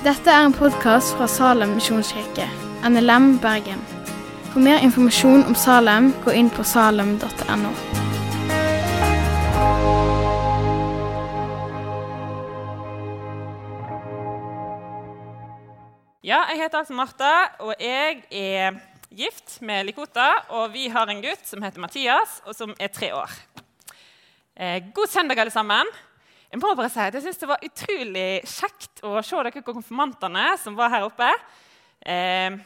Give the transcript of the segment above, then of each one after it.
Dette er en podkast fra Salem misjonskirke, NLM Bergen. For mer informasjon om Salem, gå inn på salem.no. Ja, jeg heter altså Martha, og jeg er gift med Likota. Og vi har en gutt som heter Mathias, og som er tre år. Eh, god søndag, alle sammen. Jeg må bare si at jeg synes Det var utrolig kjekt å se dere konfirmantene som var her oppe. Eh,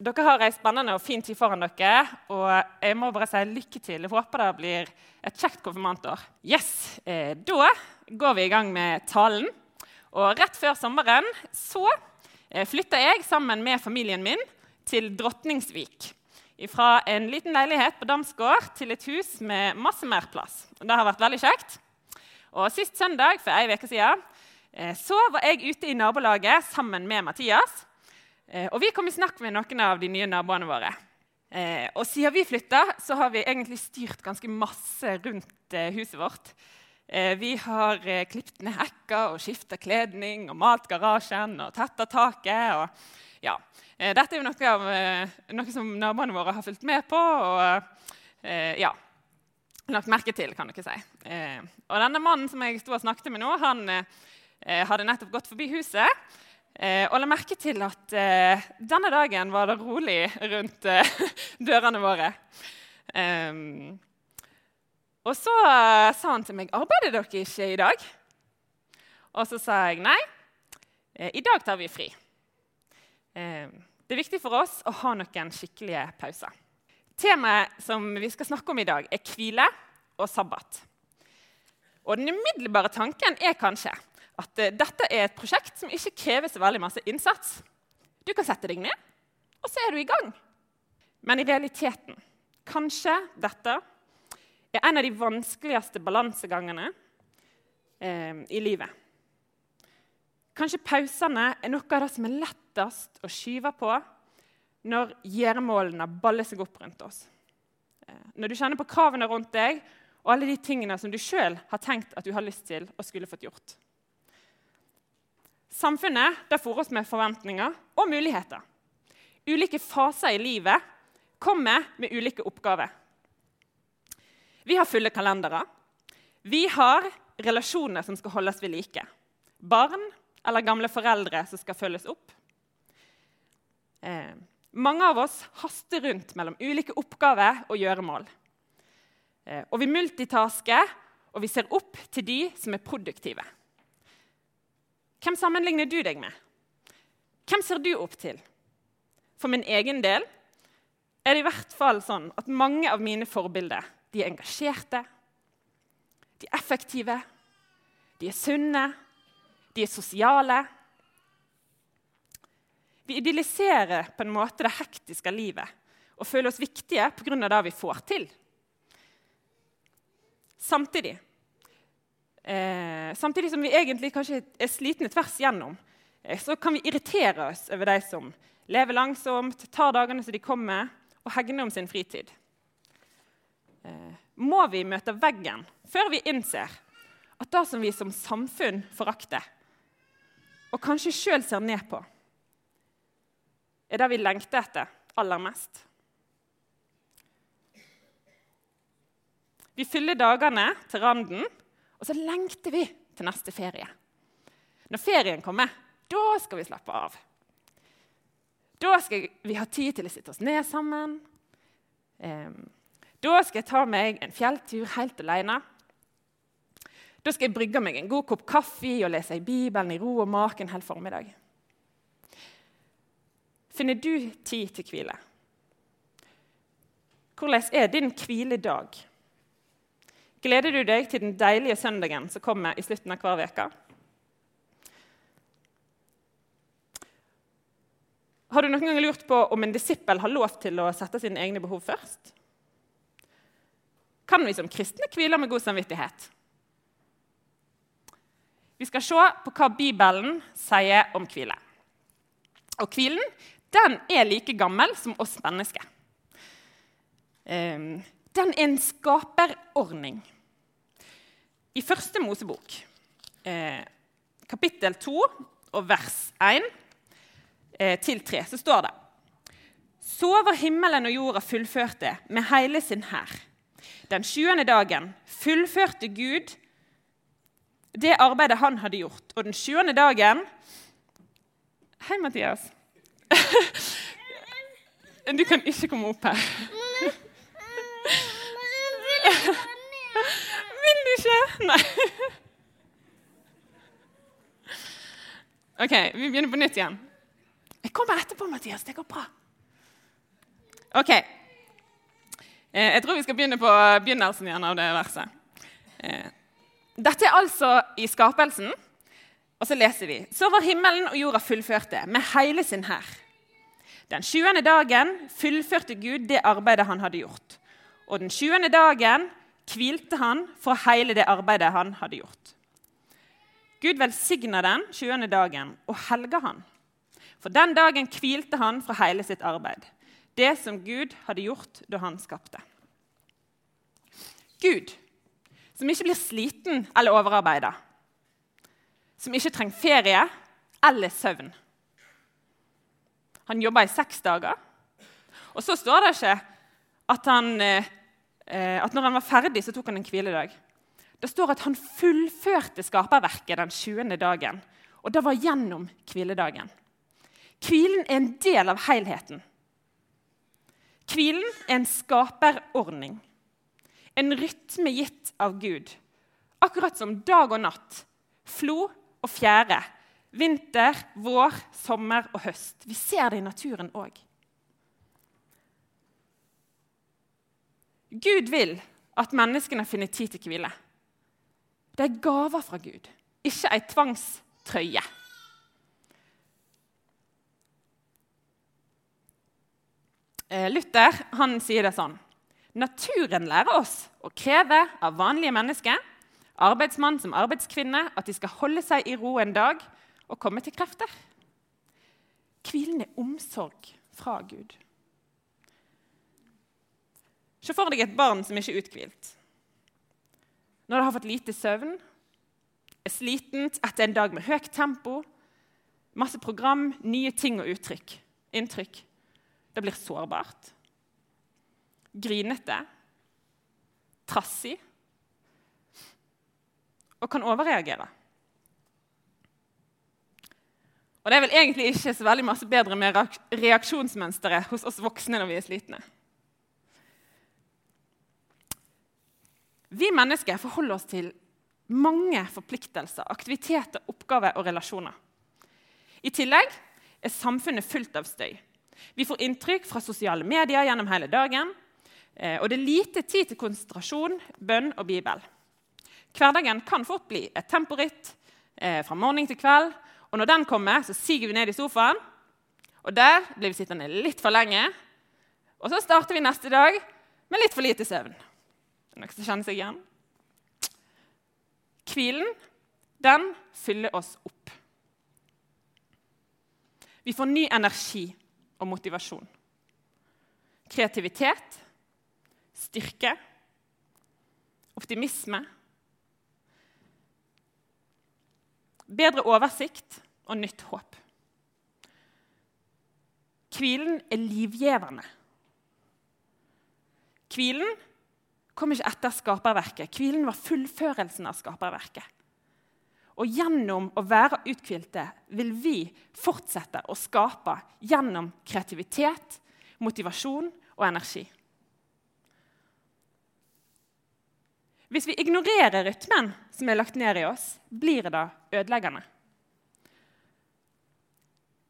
dere har ei spennende og fin tid foran dere. Og jeg må bare si lykke til. Jeg håper det blir et kjekt konfirmantår. Yes, eh, Da går vi i gang med talen. Og rett før sommeren så eh, flytta jeg sammen med familien min til Drotningsvik. Fra en liten leilighet på Damsgård til et hus med masse mer plass. Det har vært veldig kjekt. Og Sist søndag for ei uke siden, eh, så var jeg ute i nabolaget sammen med Mathias. Eh, og Vi kom i snakk med noen av de nye naboene våre. Eh, og Siden vi flytta, så har vi egentlig styrt ganske masse rundt huset vårt. Vi har klippet ned hekker og skifta kledning og malt garasjen og tetta taket. og ja, Dette er jo noe, av, noe som naboene våre har fulgt med på. og ja, lagt merke til, kan dere si. Eh, og denne mannen som jeg stod og snakket med nå, han eh, hadde nettopp gått forbi huset eh, og la merke til at eh, denne dagen var det rolig rundt eh, dørene våre. Ehm, og så eh, sa han til meg 'Arbeider dere ikke i dag?' Og så sa jeg nei. I dag tar vi fri. Ehm, det er viktig for oss å ha noen skikkelige pauser. Temaet som vi skal snakke om i dag, er hvile og sabbat. Og Den umiddelbare tanken er kanskje at uh, dette er et prosjekt som ikke krever så veldig masse innsats. Du kan sette deg ned, og så er du i gang. Men i realiteten kanskje dette er en av de vanskeligste balansegangene eh, i livet. Kanskje pausene er noe av det som er lettest å skyve på når gjøremålene baller seg opp rundt oss. Eh, når du kjenner på kravene rundt deg og alle de tingene som du sjøl har tenkt at du har lyst til og skulle fått gjort. Samfunnet der fôrer oss med forventninger og muligheter. Ulike faser i livet kommer med ulike oppgaver. Vi har fulle kalendere. Vi har relasjoner som skal holdes ved like. Barn eller gamle foreldre som skal følges opp. Eh, mange av oss haster rundt mellom ulike oppgaver og gjøremål. Eh, og vi multitasker, og vi ser opp til de som er produktive. Hvem sammenligner du deg med? Hvem ser du opp til? For min egen del er det i hvert fall sånn at mange av mine forbilder de er engasjerte, de er effektive, de er sunne, de er sosiale. Vi idealiserer på en måte det hektiske livet og føler oss viktige pga. det vi får til. Samtidig, eh, samtidig som vi egentlig kanskje er slitne tvers igjennom, eh, så kan vi irritere oss over de som lever langsomt, tar dagene som de kommer, og hegner om sin fritid. Eh, må vi møte veggen før vi innser at det som vi som samfunn forakter, og kanskje sjøl ser ned på, er det vi lengter etter aller mest. Vi fyller dagene til randen, og så lengter vi til neste ferie. Når ferien kommer, da skal vi slappe av. Da skal vi ha tid til å sitte oss ned sammen. Da skal jeg ta meg en fjelltur helt alene. Da skal jeg brygge meg en god kopp kaffe og lese i Bibelen i ro og maken hele formiddagen. formiddag. Finner du tid til hvile? Hvordan er din hviledag? Gleder du deg til den deilige søndagen som kommer i slutten av hver uke? Har du noen gang lurt på om en disippel har lov til å sette sine egne behov først? Kan vi som kristne hvile med god samvittighet? Vi skal se på hva Bibelen sier om hvile. Og hvilen den er like gammel som oss mennesker. Ehm, den er en skaperordning. I første Mosebok, eh, kapittel 2 og vers 1 eh, til 3, så står det Så var himmelen og jorda fullførte med hele sin hær. Den sjuende dagen fullførte Gud det arbeidet han hadde gjort. Og den sjuende dagen Hei, Mathias. Du kan ikke komme opp her. Vil du ikke? Nei. OK, vi begynner på nytt igjen. Jeg kommer etterpå, Mathias. Det går bra. OK. Eh, jeg tror vi skal begynne på begynnelsen igjen av det verset. Eh, dette er altså i skapelsen. Og så leser vi. Så var himmelen og jorda fullførte med hele sin hær. Den sjuende dagen fullførte Gud det arbeidet han hadde gjort. Og den sjuende dagen hvilte han for hele det arbeidet han hadde gjort. Gud velsigna den sjuende dagen og helga han. For den dagen hvilte han fra hele sitt arbeid, det som Gud hadde gjort da han skapte. Gud, som ikke blir sliten eller overarbeida, som ikke trenger ferie eller søvn. Han jobba i seks dager. Og så står det ikke at, han, eh, at når han var ferdig, så tok han en hviledag. Det står at han fullførte skaperverket den 20. dagen. Og det var gjennom hviledagen. Hvilen er en del av helheten. Hvilen er en skaperordning. En rytme gitt av Gud. Akkurat som dag og natt, flo og fjære, vinter, vår, sommer og høst. Vi ser det i naturen òg. Gud vil at menneskene finner tid til hvile. Det er gaver fra Gud, ikke ei tvangstrøye. Eh, Luther han sier det sånn Naturen lærer oss å kreve av vanlige mennesker, arbeidsmann som arbeidskvinne, at de skal holde seg i ro en dag og komme til krefter. Hvilen er omsorg fra Gud. Se for deg et barn som ikke er uthvilt. Når det har fått lite søvn, er slitent etter en dag med høyt tempo, masse program, nye ting og uttrykk, inntrykk. Det blir sårbart, grinete, trassig og kan overreagere. Og det er vel egentlig ikke så veldig masse bedre med reaksjonsmønsteret hos oss voksne når vi er slitne. Vi mennesker forholder oss til mange forpliktelser, aktiviteter, oppgaver og relasjoner. I tillegg er samfunnet fullt av støy. Vi får inntrykk fra sosiale medier gjennom hele dagen. Eh, og det er lite tid til konsentrasjon, bønn og Bibel. Hverdagen kan fort bli et temporitt eh, fra morgen til kveld. Og når den kommer, så siger vi ned i sofaen. Og der blir vi sittende litt for lenge. Og så starter vi neste dag med litt for lite søvn. Det er Noen som kjenner seg igjen? Hvilen, den fyller oss opp. Vi får ny energi og motivasjon. Kreativitet, styrke, optimisme. Bedre oversikt og nytt håp. Hvilen er livgivende. Hvilen kom ikke etter skaperverket. Hvilen var fullførelsen av skaperverket. Og gjennom å være uthvilte vil vi fortsette å skape gjennom kreativitet, motivasjon og energi. Hvis vi ignorerer rytmen som er lagt ned i oss, blir det ødeleggende.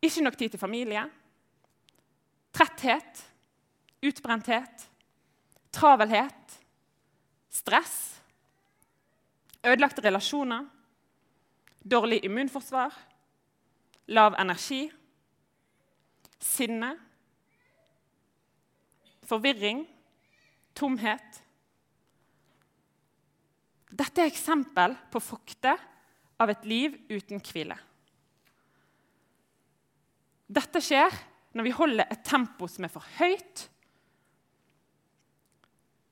Ikke nok tid til familie, tretthet, utbrenthet, travelhet, stress, ødelagte relasjoner, dårlig immunforsvar, lav energi, sinne, forvirring, tomhet. Dette er eksempel på frukter av et liv uten hvile. Dette skjer når vi holder et tempo som er for høyt,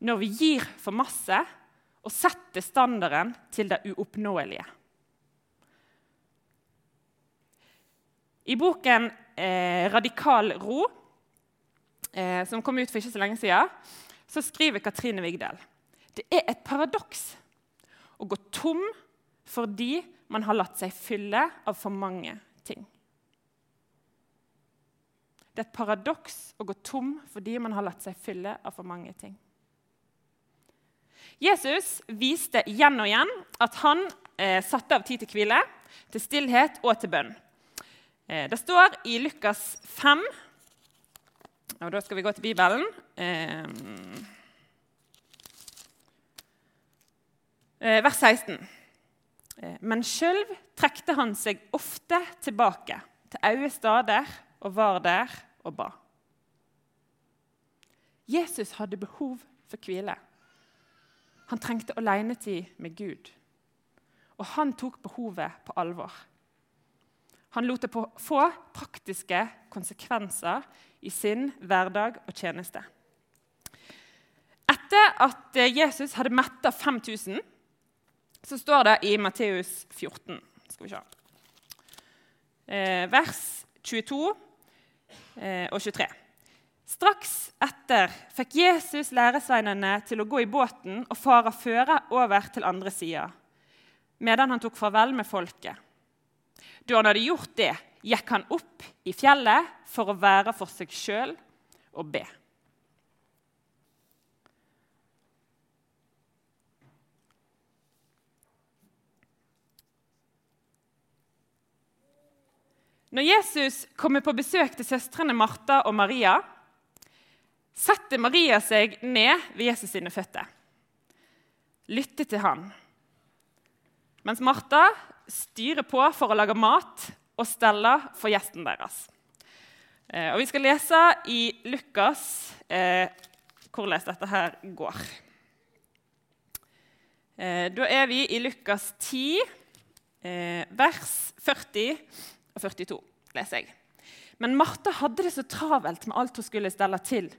når vi gir for masse og setter standarden til det uoppnåelige. I boken eh, 'Radikal ro', eh, som kom ut for ikke så lenge siden, så skriver Katrine Vigdal det er et paradoks å gå tom fordi man har latt seg fylle av for mange ting. Det er et paradoks å gå tom fordi man har latt seg fylle av for mange ting. Jesus viste igjen og igjen at han eh, satte av tid til hvile, til stillhet og til bønn. Eh, det står i Lukas 5 og Da skal vi gå til Bibelen. Eh, eh vers 16. Eh, men sjøl trekte han seg ofte tilbake til øye stader og var der og ba. Jesus hadde behov for hvile. Han trengte alenetid med Gud. Og han tok behovet på alvor. Han lot det få praktiske konsekvenser i sin hverdag og tjeneste. Etter at Jesus hadde metta 5000, så står det i Matteus 14 Skal vi se. Eh, vers 22 eh, og 23. Straks etter fikk Jesus læresveinene til å gå i båten og fare føre over til andre sida, medan han tok farvel med folket. Da han hadde gjort det, gikk han opp i fjellet for å være for seg sjøl og be. Når Jesus kommer på besøk til søstrene Martha og Maria, setter Maria seg ned ved Jesus sine føtter. Lytter til han. Mens Martha styrer på for å lage mat og stelle for gjesten deres. Eh, og Vi skal lese i Lukas eh, hvordan dette her går. Eh, da er vi i Lukas 10, eh, vers 40 og 42, leser jeg. Men Martha hadde det så travelt med alt hun skulle stelle til,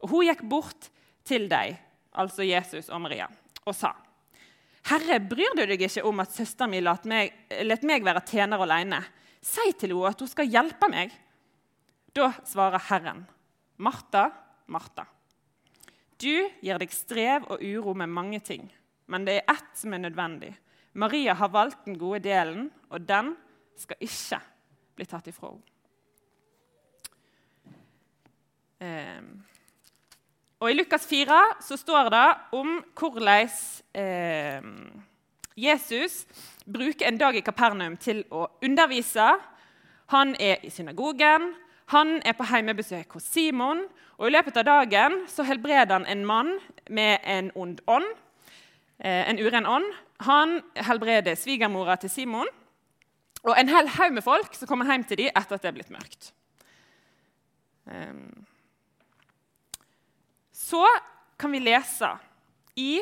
og hun gikk bort til deg, altså Jesus og Maria, og sa:" Herre, bryr du deg ikke om at søsteren min lot meg, meg være tjener alene? Si til henne at hun skal hjelpe meg. Da svarer Herren, Martha, Martha. Du gir deg strev og uro med mange ting, men det er ett som er nødvendig. Maria har valgt den gode delen, og den skal ikke bli tatt ifra henne. Eh. Og I Lukas 4 så står det om hvordan eh, Jesus bruker en dag i Kapernaum til å undervise. Han er i synagogen, han er på hjemmebesøk hos Simon. og I løpet av dagen så helbreder han en mann med en ond ånd. Eh, en uren ånd. Han helbreder svigermora til Simon og en hel haug med folk som kommer hjem til dem etter at det er blitt mørkt. Um, så kan vi lese i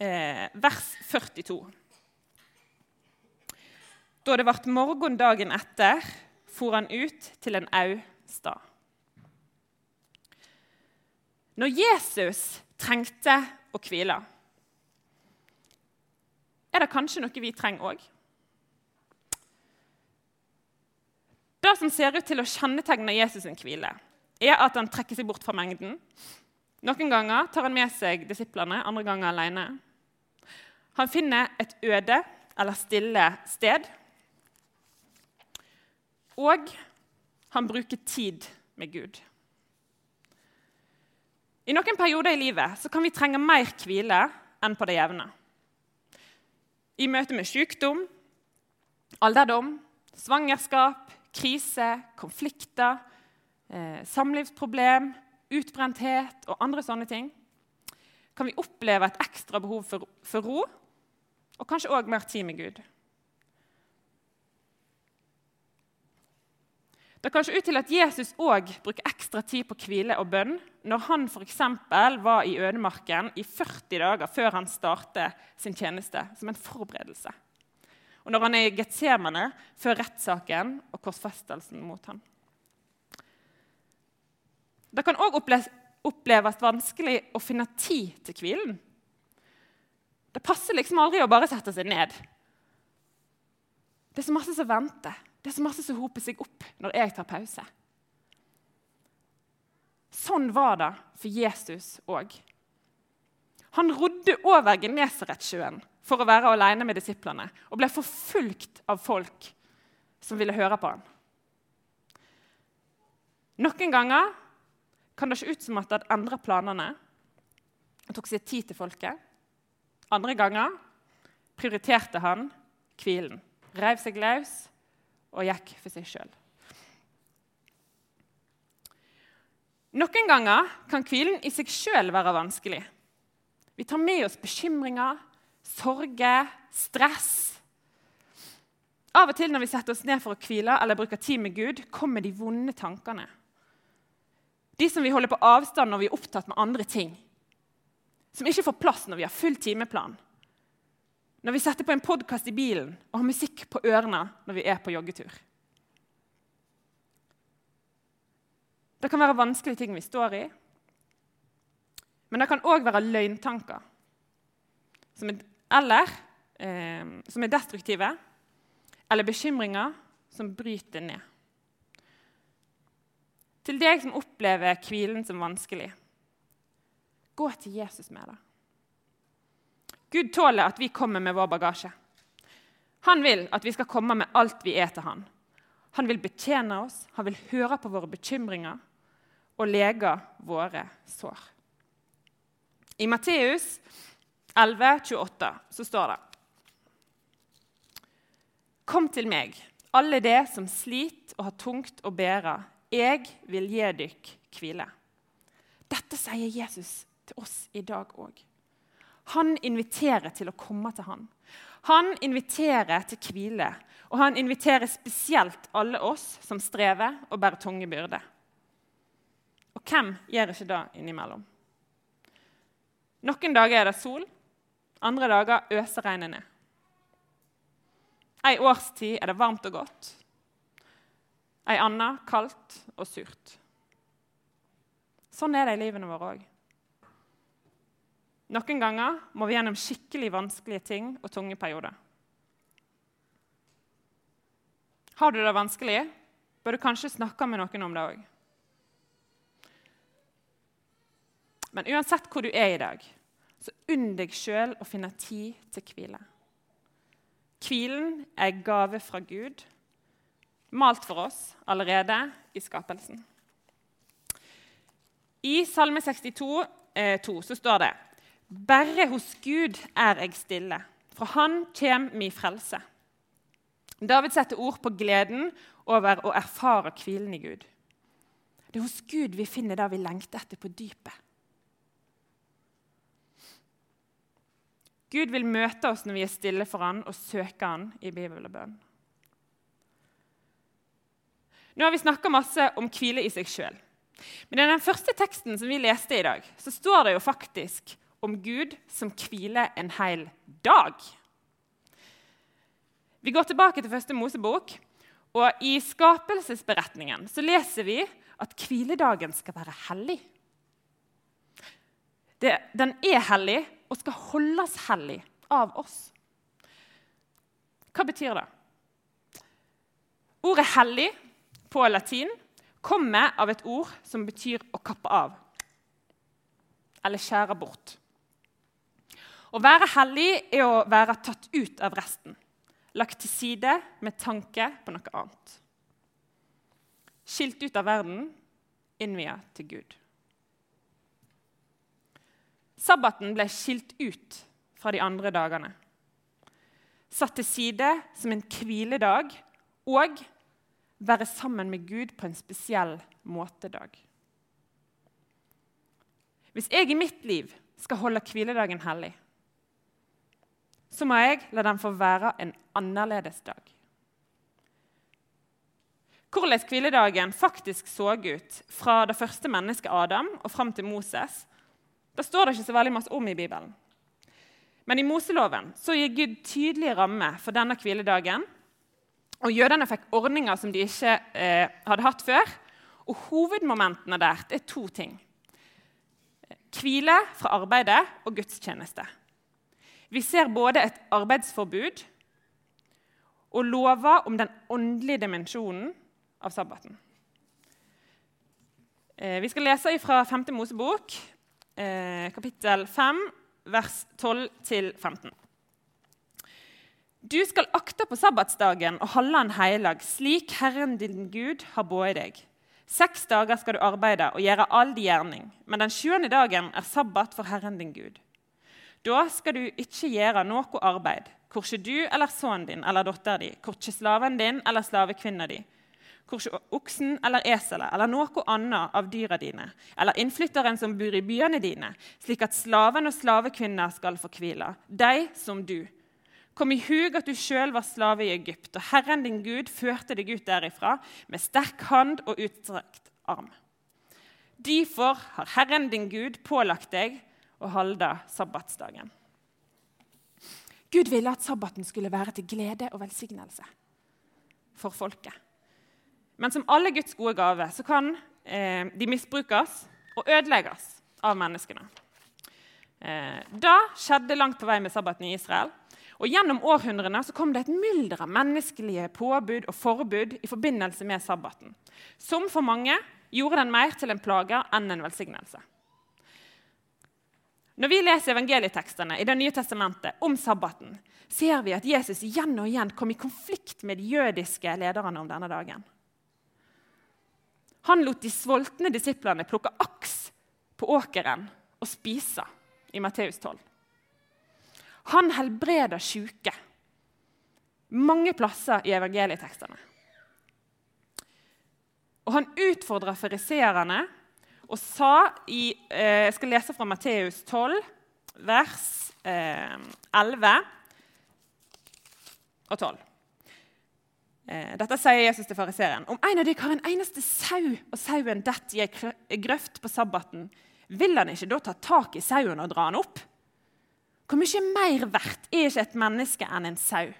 eh, vers 42. Da det ble morgen dagen etter, for han ut til en au stad. Når Jesus trengte å hvile, er det kanskje noe vi trenger òg? Det som ser ut til å kjennetegne Jesus' sin hvile, er at han trekker seg bort fra mengden. Noen ganger tar han med seg disiplene, andre ganger alene. Han finner et øde eller stille sted. Og han bruker tid med Gud. I noen perioder i livet kan vi trenge mer hvile enn på det jevne. I møte med sykdom, alderdom, svangerskap, krise, konflikter, eh, samlivsproblem, utbrenthet og andre sånne ting, kan vi oppleve et ekstra behov for, ro og kanskje òg mer tid med Gud. Det kan se ut til at Jesus òg bruker ekstra tid på hvile og bønn når han f.eks. var i ødemarken i 40 dager før han startet sin tjeneste, som en forberedelse. Og når han er i Getsemane før rettssaken og korsfestelsen mot ham. Det kan òg oppleves vanskelig å finne tid til hvilen. Det passer liksom aldri å bare sette seg ned. Det er så masse som venter. Det er så masse som hoper seg opp når jeg tar pause. Sånn var det for Jesus òg. Han rodde over Genesaretsjøen for å være alene med disiplene og ble forfulgt av folk som ville høre på ham. Noen ganger kan det se ut som at han endra planene og tok seg tid til folket. Andre ganger prioriterte han hvilen, reiv seg løs og gikk for seg sjøl. Noen ganger kan hvilen i seg sjøl være vanskelig. Vi tar med oss bekymringer, sorger, stress. Av og til når vi setter oss ned for å hvile eller bruker tid med Gud, kommer de vonde tankene. De som vi holder på avstand når vi er opptatt med andre ting. Som ikke får plass når vi har full timeplan. Når vi setter på en podkast i bilen og har musikk på ørene når vi er på joggetur. Det kan være vanskelige ting vi står i. Men det kan òg være løgntanker som er, eller eh, som er destruktive, eller bekymringer som bryter ned. Til deg som opplever hvilen som vanskelig, gå til Jesus med det. Gud tåler at vi kommer med vår bagasje. Han vil at vi skal komme med alt vi er til han. Han vil betjene oss, han vil høre på våre bekymringer og lege våre sår. I Matteus 11, 28 så står det Kom til meg, alle det som sliter og har tungt å bære. Jeg vil gi dykk hvile. Dette sier Jesus til oss i dag òg. Han inviterer til å komme til han. Han inviterer til hvile, og han inviterer spesielt alle oss som strever og bærer tunge byrder. Og hvem gjør ikke det innimellom? Noen dager er det sol, andre dager øser regnet ned. Ei årstid er det varmt og godt, ei anna kaldt og surt. Sånn er det i livene våre òg. Noen ganger må vi gjennom skikkelig vanskelige ting og tunge perioder. Har du det vanskelig, bør du kanskje snakke med noen om det òg. Men uansett hvor du er i dag, så unn deg sjøl å finne tid til hvile. Hvilen er gave fra Gud, malt for oss allerede i skapelsen. I Salme 62, eh, 2, så står det Bare hos Gud er jeg stille, fra Han kjem mi frelse. David setter ord på gleden over å erfare hvilen i Gud. Det er hos Gud vi finner det vi lengter etter på dypet. Gud vil møte oss når vi er stille for han og søker han i Bibel og bønn. Nå har vi snakka masse om hvile i seg sjøl. Men i den første teksten som vi leste i dag, så står det jo faktisk om Gud som hviler en hel dag. Vi går tilbake til første Mosebok, og i skapelsesberetningen så leser vi at hviledagen skal være hellig. Det, den er hellig og skal holdes hellig av oss. Hva betyr det? Ordet 'hellig' på latin kommer av et ord som betyr å kappe av eller skjære bort. Å være hellig er å være tatt ut av resten, lagt til side med tanke på noe annet. Skilt ut av verden, innvia til Gud. Sabbaten ble skilt ut fra de andre dagene. Satt til side som en hviledag og være sammen med Gud på en spesiell måtedag. Hvis jeg i mitt liv skal holde hviledagen hellig, så må jeg la den få være en annerledes dag. Hvordan hviledagen faktisk så ut fra det første mennesket Adam og fram til Moses, det står det ikke så veldig masse om i Bibelen. Men i Moseloven så gir Gud tydelige rammer for denne hviledagen. Og Jødene fikk ordninger som de ikke eh, hadde hatt før. Og Hovedmomentene der er to ting. Hvile fra arbeidet og gudstjeneste. Vi ser både et arbeidsforbud og lover om den åndelige dimensjonen av sabbaten. Eh, vi skal lese fra 5. Mosebok, kapittel 5, vers 12-15. Du skal akte på sabbatsdagen og holde en heilag, slik Herren din Gud har båret deg. Seks dager skal du arbeide og gjøre all din gjerning, men den sjuende dagen er sabbat for Herren din Gud. Da skal du ikke gjøre noe arbeid, korkje du eller sønnen din eller datteren din, korkje slaven din eller slavekvinna di, korkje oksen eller eselet eller noe annet av dyra dine, eller innflytteren som bor i byene dine, slik at slaven og slavekvinner skal få hvile, de som du. Kom i hug at du sjøl var slave i Egypt, og Herren din Gud førte deg ut derifra med sterk hand og utstrekt arm. Derfor har Herren din Gud pålagt deg å holde sabbatsdagen. Gud ville at sabbaten skulle være til glede og velsignelse for folket. Men som alle Guds gode gaver så kan eh, de misbrukes og ødelegges av menneskene. Eh, da skjedde langt på vei med sabbaten i Israel. Og Gjennom århundrene så kom det et mylder av menneskelige påbud og forbud i forbindelse med sabbaten, som for mange gjorde den mer til en plage enn en velsignelse. Når vi leser evangelietekstene i Det nye testamentet om sabbaten, ser vi at Jesus igjen og igjen kom i konflikt med de jødiske lederne om denne dagen. Han lot de sultne disiplene plukke aks på åkeren og spise i Matteus 12. Han helbreder syke mange plasser i evangelietekstene. Og han utfordra fariseerne og sa i eh, Jeg skal lese fra Matteus 12, vers eh, 11 og 12. Eh, dette sier Jesus til fariseeren. Om en av dere har en eneste sau, og sauen detter i ei grøft på sabbaten, vil han ikke da ta tak i sauen og dra han opp? Hvor mye mer verdt er ikke et menneske enn en sau?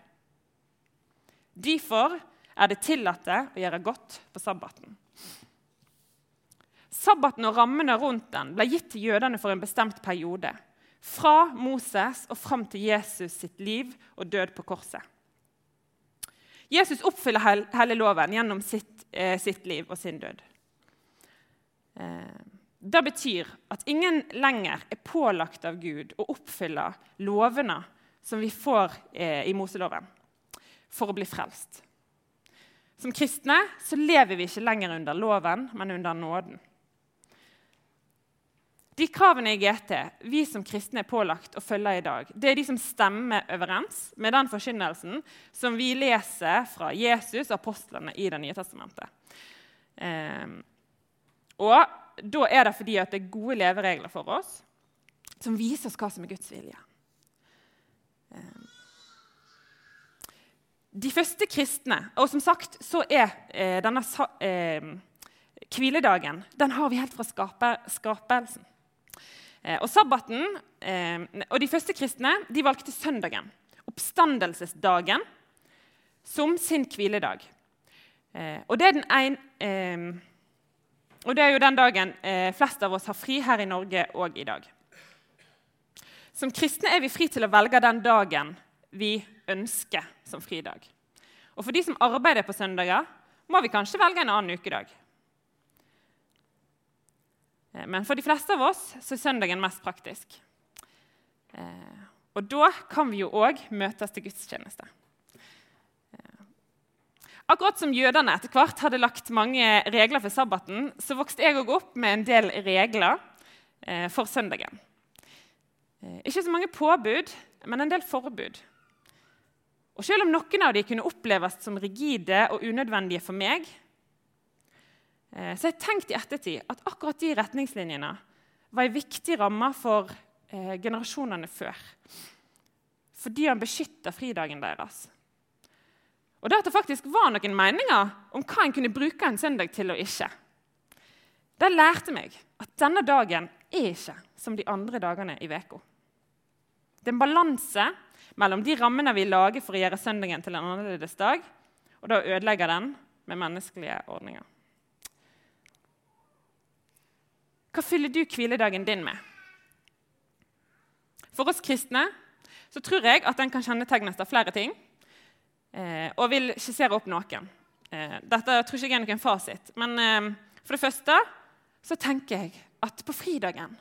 Derfor er det tillatt å gjøre godt på sabbaten. Sabbaten og rammene rundt den ble gitt til jødene for en bestemt periode. Fra Moses og fram til Jesus sitt liv og død på korset. Jesus oppfyller hele loven gjennom sitt, eh, sitt liv og sin død. Eh, det betyr at ingen lenger er pålagt av Gud å oppfylle lovene som vi får eh, i Moseloven, for å bli frelst. Som kristne så lever vi ikke lenger under loven, men under nåden. De kravene i GT vi som kristne er pålagt å følge i dag, det er de som stemmer overens med den forkynnelsen som vi leser fra Jesus og apostlene i Det nye testamentet. Eh, og da er det fordi at det er gode leveregler for oss som viser oss hva som er Guds vilje. Eh, De første kristne Og som sagt så er eh, denne eh, hviledagen den har vi helt fra skaper, skapelsen. Eh, og sabbaten eh, Og de første kristne de valgte søndagen, oppstandelsesdagen, som sin hviledag. Eh, og det er den ene og det er jo den dagen flest av oss har fri her i Norge og i dag. Som kristne er vi fri til å velge den dagen vi ønsker som fridag. Og for de som arbeider på søndager, må vi kanskje velge en annen ukedag. Eh, men for de fleste av oss så er søndagen mest praktisk. Eh, og da kan vi jo òg møtes til gudstjeneste. Akkurat som jødene etter hvert hadde lagt mange regler for sabbaten, så vokste jeg òg opp med en del regler eh, for søndagen. Eh, ikke så mange påbud, men en del forbud. Og Selv om noen av de kunne oppleves som rigide og unødvendige for meg, eh, så jeg tenkt i ettertid at akkurat de retningslinjene var en viktig ramme for generasjonene før. Fordi han beskytter fridagen deres. Og det at det faktisk var noen meninger om hva en kunne bruke en søndag til og ikke. Det lærte meg at denne dagen er ikke som de andre dagene i uka. Det er en balanse mellom de rammene vi lager for å gjøre søndagen til en annerledes dag, og da ødelegger den med menneskelige ordninger. Hva fyller du hviledagen din med? For oss kristne så tror jeg at den kan kjennetegnes av flere ting. eh, og vil skissere opp noen. Eh, dette tror ikke jeg er noen fasit. Men eh, for det første så tenker jeg at på fridagen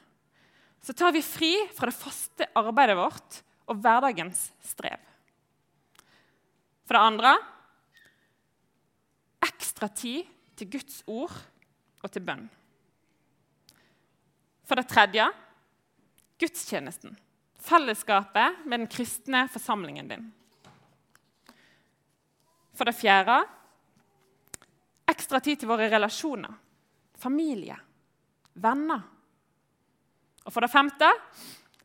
så tar vi fri fra det faste arbeidet vårt og hverdagens strev. For det andre ekstra tid til Guds ord og til bønn. For det tredje gudstjenesten. Fellesskapet med den kristne forsamlingen din. For det fjerde ekstra tid til våre relasjoner. Familie, venner. Og for det femte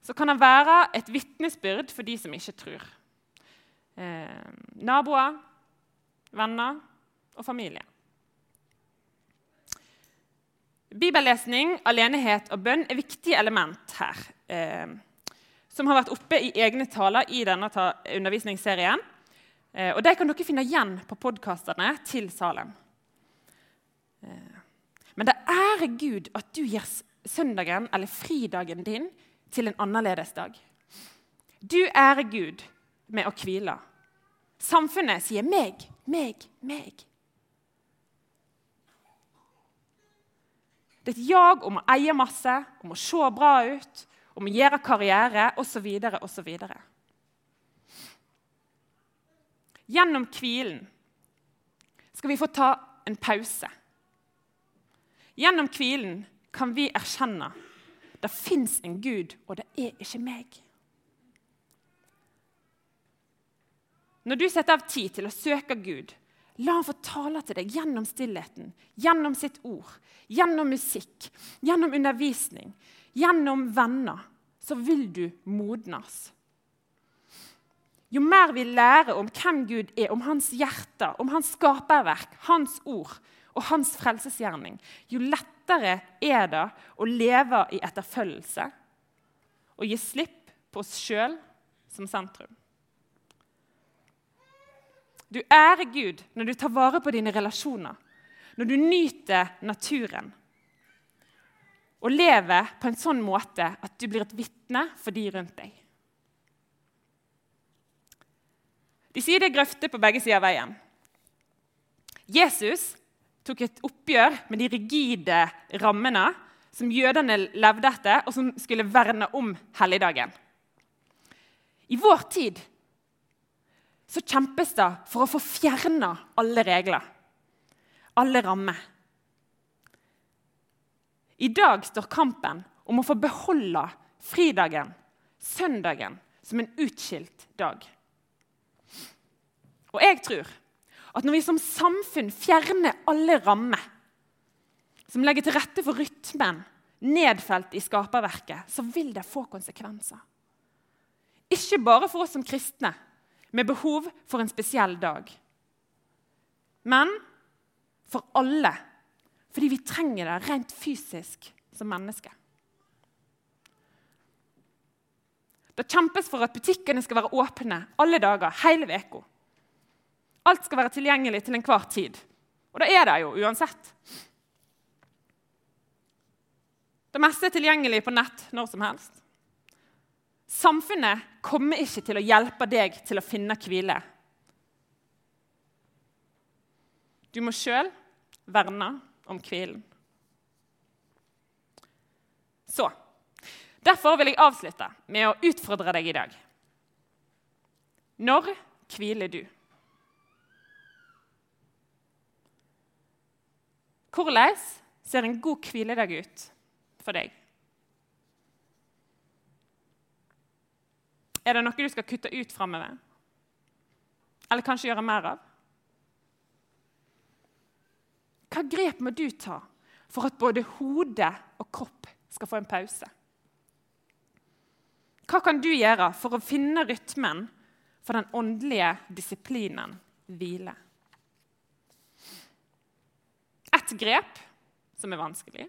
så kan det være et vitnesbyrd for de som ikke tror. Eh, naboer, venner og familie. Bibellesning, alenehet og bønn er viktige element her. Eh, som har vært oppe i egne taler i denne undervisningsserien. Eh, og De kan dere finne igjen på podkastene til Salem. Eh, men det ærer Gud at du gir søndagen eller fridagen din til en annerledes dag. Du ærer Gud med å hvile. Samfunnet sier 'meg, meg, meg'. Det er et jag om å eie masse, om å se bra ut, om å gjøre karriere osv. osv. Gjennom hvilen skal vi få ta en pause. Gjennom hvilen kan vi erkjenne det fins en Gud, og det er ikke meg. Når du setter av tid til å søke Gud, la han få tale til deg gjennom stillheten, gjennom sitt ord, gjennom musikk, gjennom undervisning, gjennom venner, så vil du modnes. Jo mer vi lærer om hvem Gud er, om hans hjerte, om hans skaperverk, hans ord og hans frelsesgjerning, jo lettere er det å leve i etterfølgelse og gi slipp på oss sjøl som sentrum. Du ærer Gud når du tar vare på dine relasjoner, når du nyter naturen og lever på en sånn måte at du blir et vitne for de rundt deg. De sier det er grøfter på begge sider av veien. Jesus tok et oppgjør med de rigide rammene som jødene levde etter, og som skulle verne om helligdagen. I vår tid så kjempes det for å få fjerna alle regler, alle rammer. I dag står kampen om å få beholde fridagen, søndagen, som en utskilt dag. Og jeg tror at når vi som samfunn fjerner alle rammer som legger til rette for rytmen nedfelt i skaperverket, så vil det få konsekvenser. Ikke bare for oss som kristne med behov for en spesiell dag, men for alle fordi vi trenger det rent fysisk som mennesker. Det kjempes for at butikkene skal være åpne alle dager, hele uka. Alt skal være tilgjengelig til enhver tid. Og det er det jo uansett. Det meste er tilgjengelig på nett når som helst. Samfunnet kommer ikke til å hjelpe deg til å finne hvile. Du må sjøl verne om hvilen. Så Derfor vil jeg avslutte med å utfordre deg i dag. Når hviler du? Hvordan ser en god hviledag ut for deg? Er det noe du skal kutte ut framover? Eller kanskje gjøre mer av? Hva grep må du ta for at både hode og kropp skal få en pause? Hva kan du gjøre for å finne rytmen for den åndelige disiplinen hvile? Et grep som er vanskelig,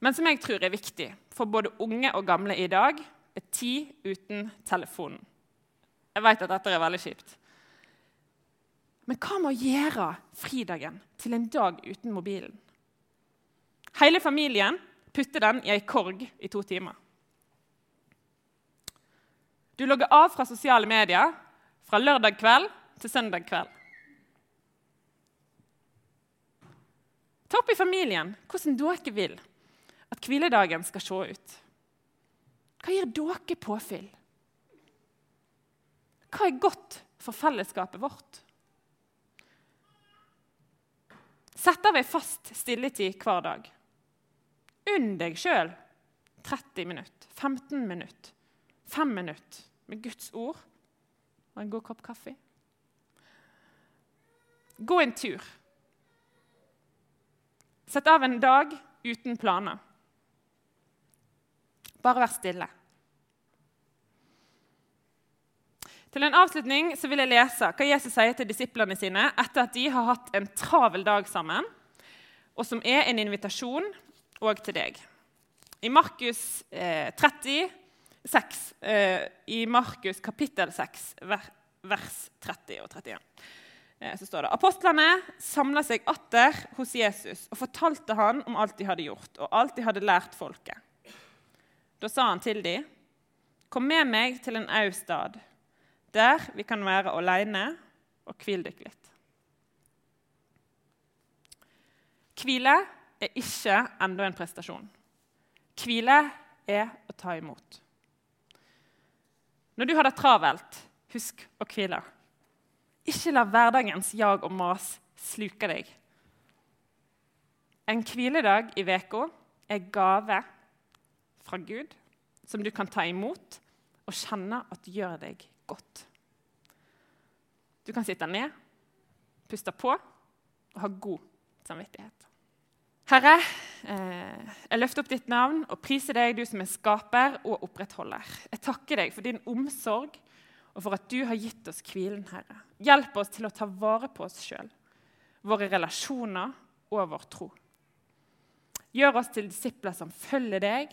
men som jeg tror er viktig for både unge og gamle i dag, er tid uten telefonen. Jeg vet at dette er veldig kjipt. Men hva med å gjøre fridagen til en dag uten mobilen? Hele familien putter den i ei korg i to timer. Du logger av fra sosiale medier fra lørdag kveld til søndag kveld. Ta opp i familien hvordan dere vil at hviledagen skal se ut. Hva gir dere påfyll? Hva er godt for fellesskapet vårt? Sett av ei fast stilletid hver dag. Unn deg sjøl 30 minutter, 15 minutter, 5 minutter med Guds ord og en god kopp kaffe. Gå en tur. Sett av en dag uten planer. Bare vær stille. Til en avslutning så vil jeg lese hva Jesus sier til disiplene sine etter at de har hatt en travel dag sammen, og som er en invitasjon òg til deg. I Markus eh, 36, eh, i Markus kapittel 6, vers 30 og 31, eh, så står det Apostlene samla seg atter hos Jesus og fortalte han om alt de hadde gjort, og alt de hadde lært folket. Da sa han til dem, Kom med meg til en au stad der vi kan være alene og hvile dere litt. Hvile er ikke enda en prestasjon. Hvile er å ta imot. Når du har det travelt, husk å hvile. Ikke la hverdagens jag og mas sluke deg. En hviledag i uka er gave fra Gud som du kan ta imot og kjenne at gjør deg godt. Du kan sitte ned, puste på og ha god samvittighet. Herre, eh, jeg løfter opp ditt navn og priser deg, du som er skaper og opprettholder. Jeg takker deg for din omsorg og for at du har gitt oss hvilen, Herre. Hjelp oss til å ta vare på oss sjøl, våre relasjoner og vår tro. Gjør oss til disipler som følger deg,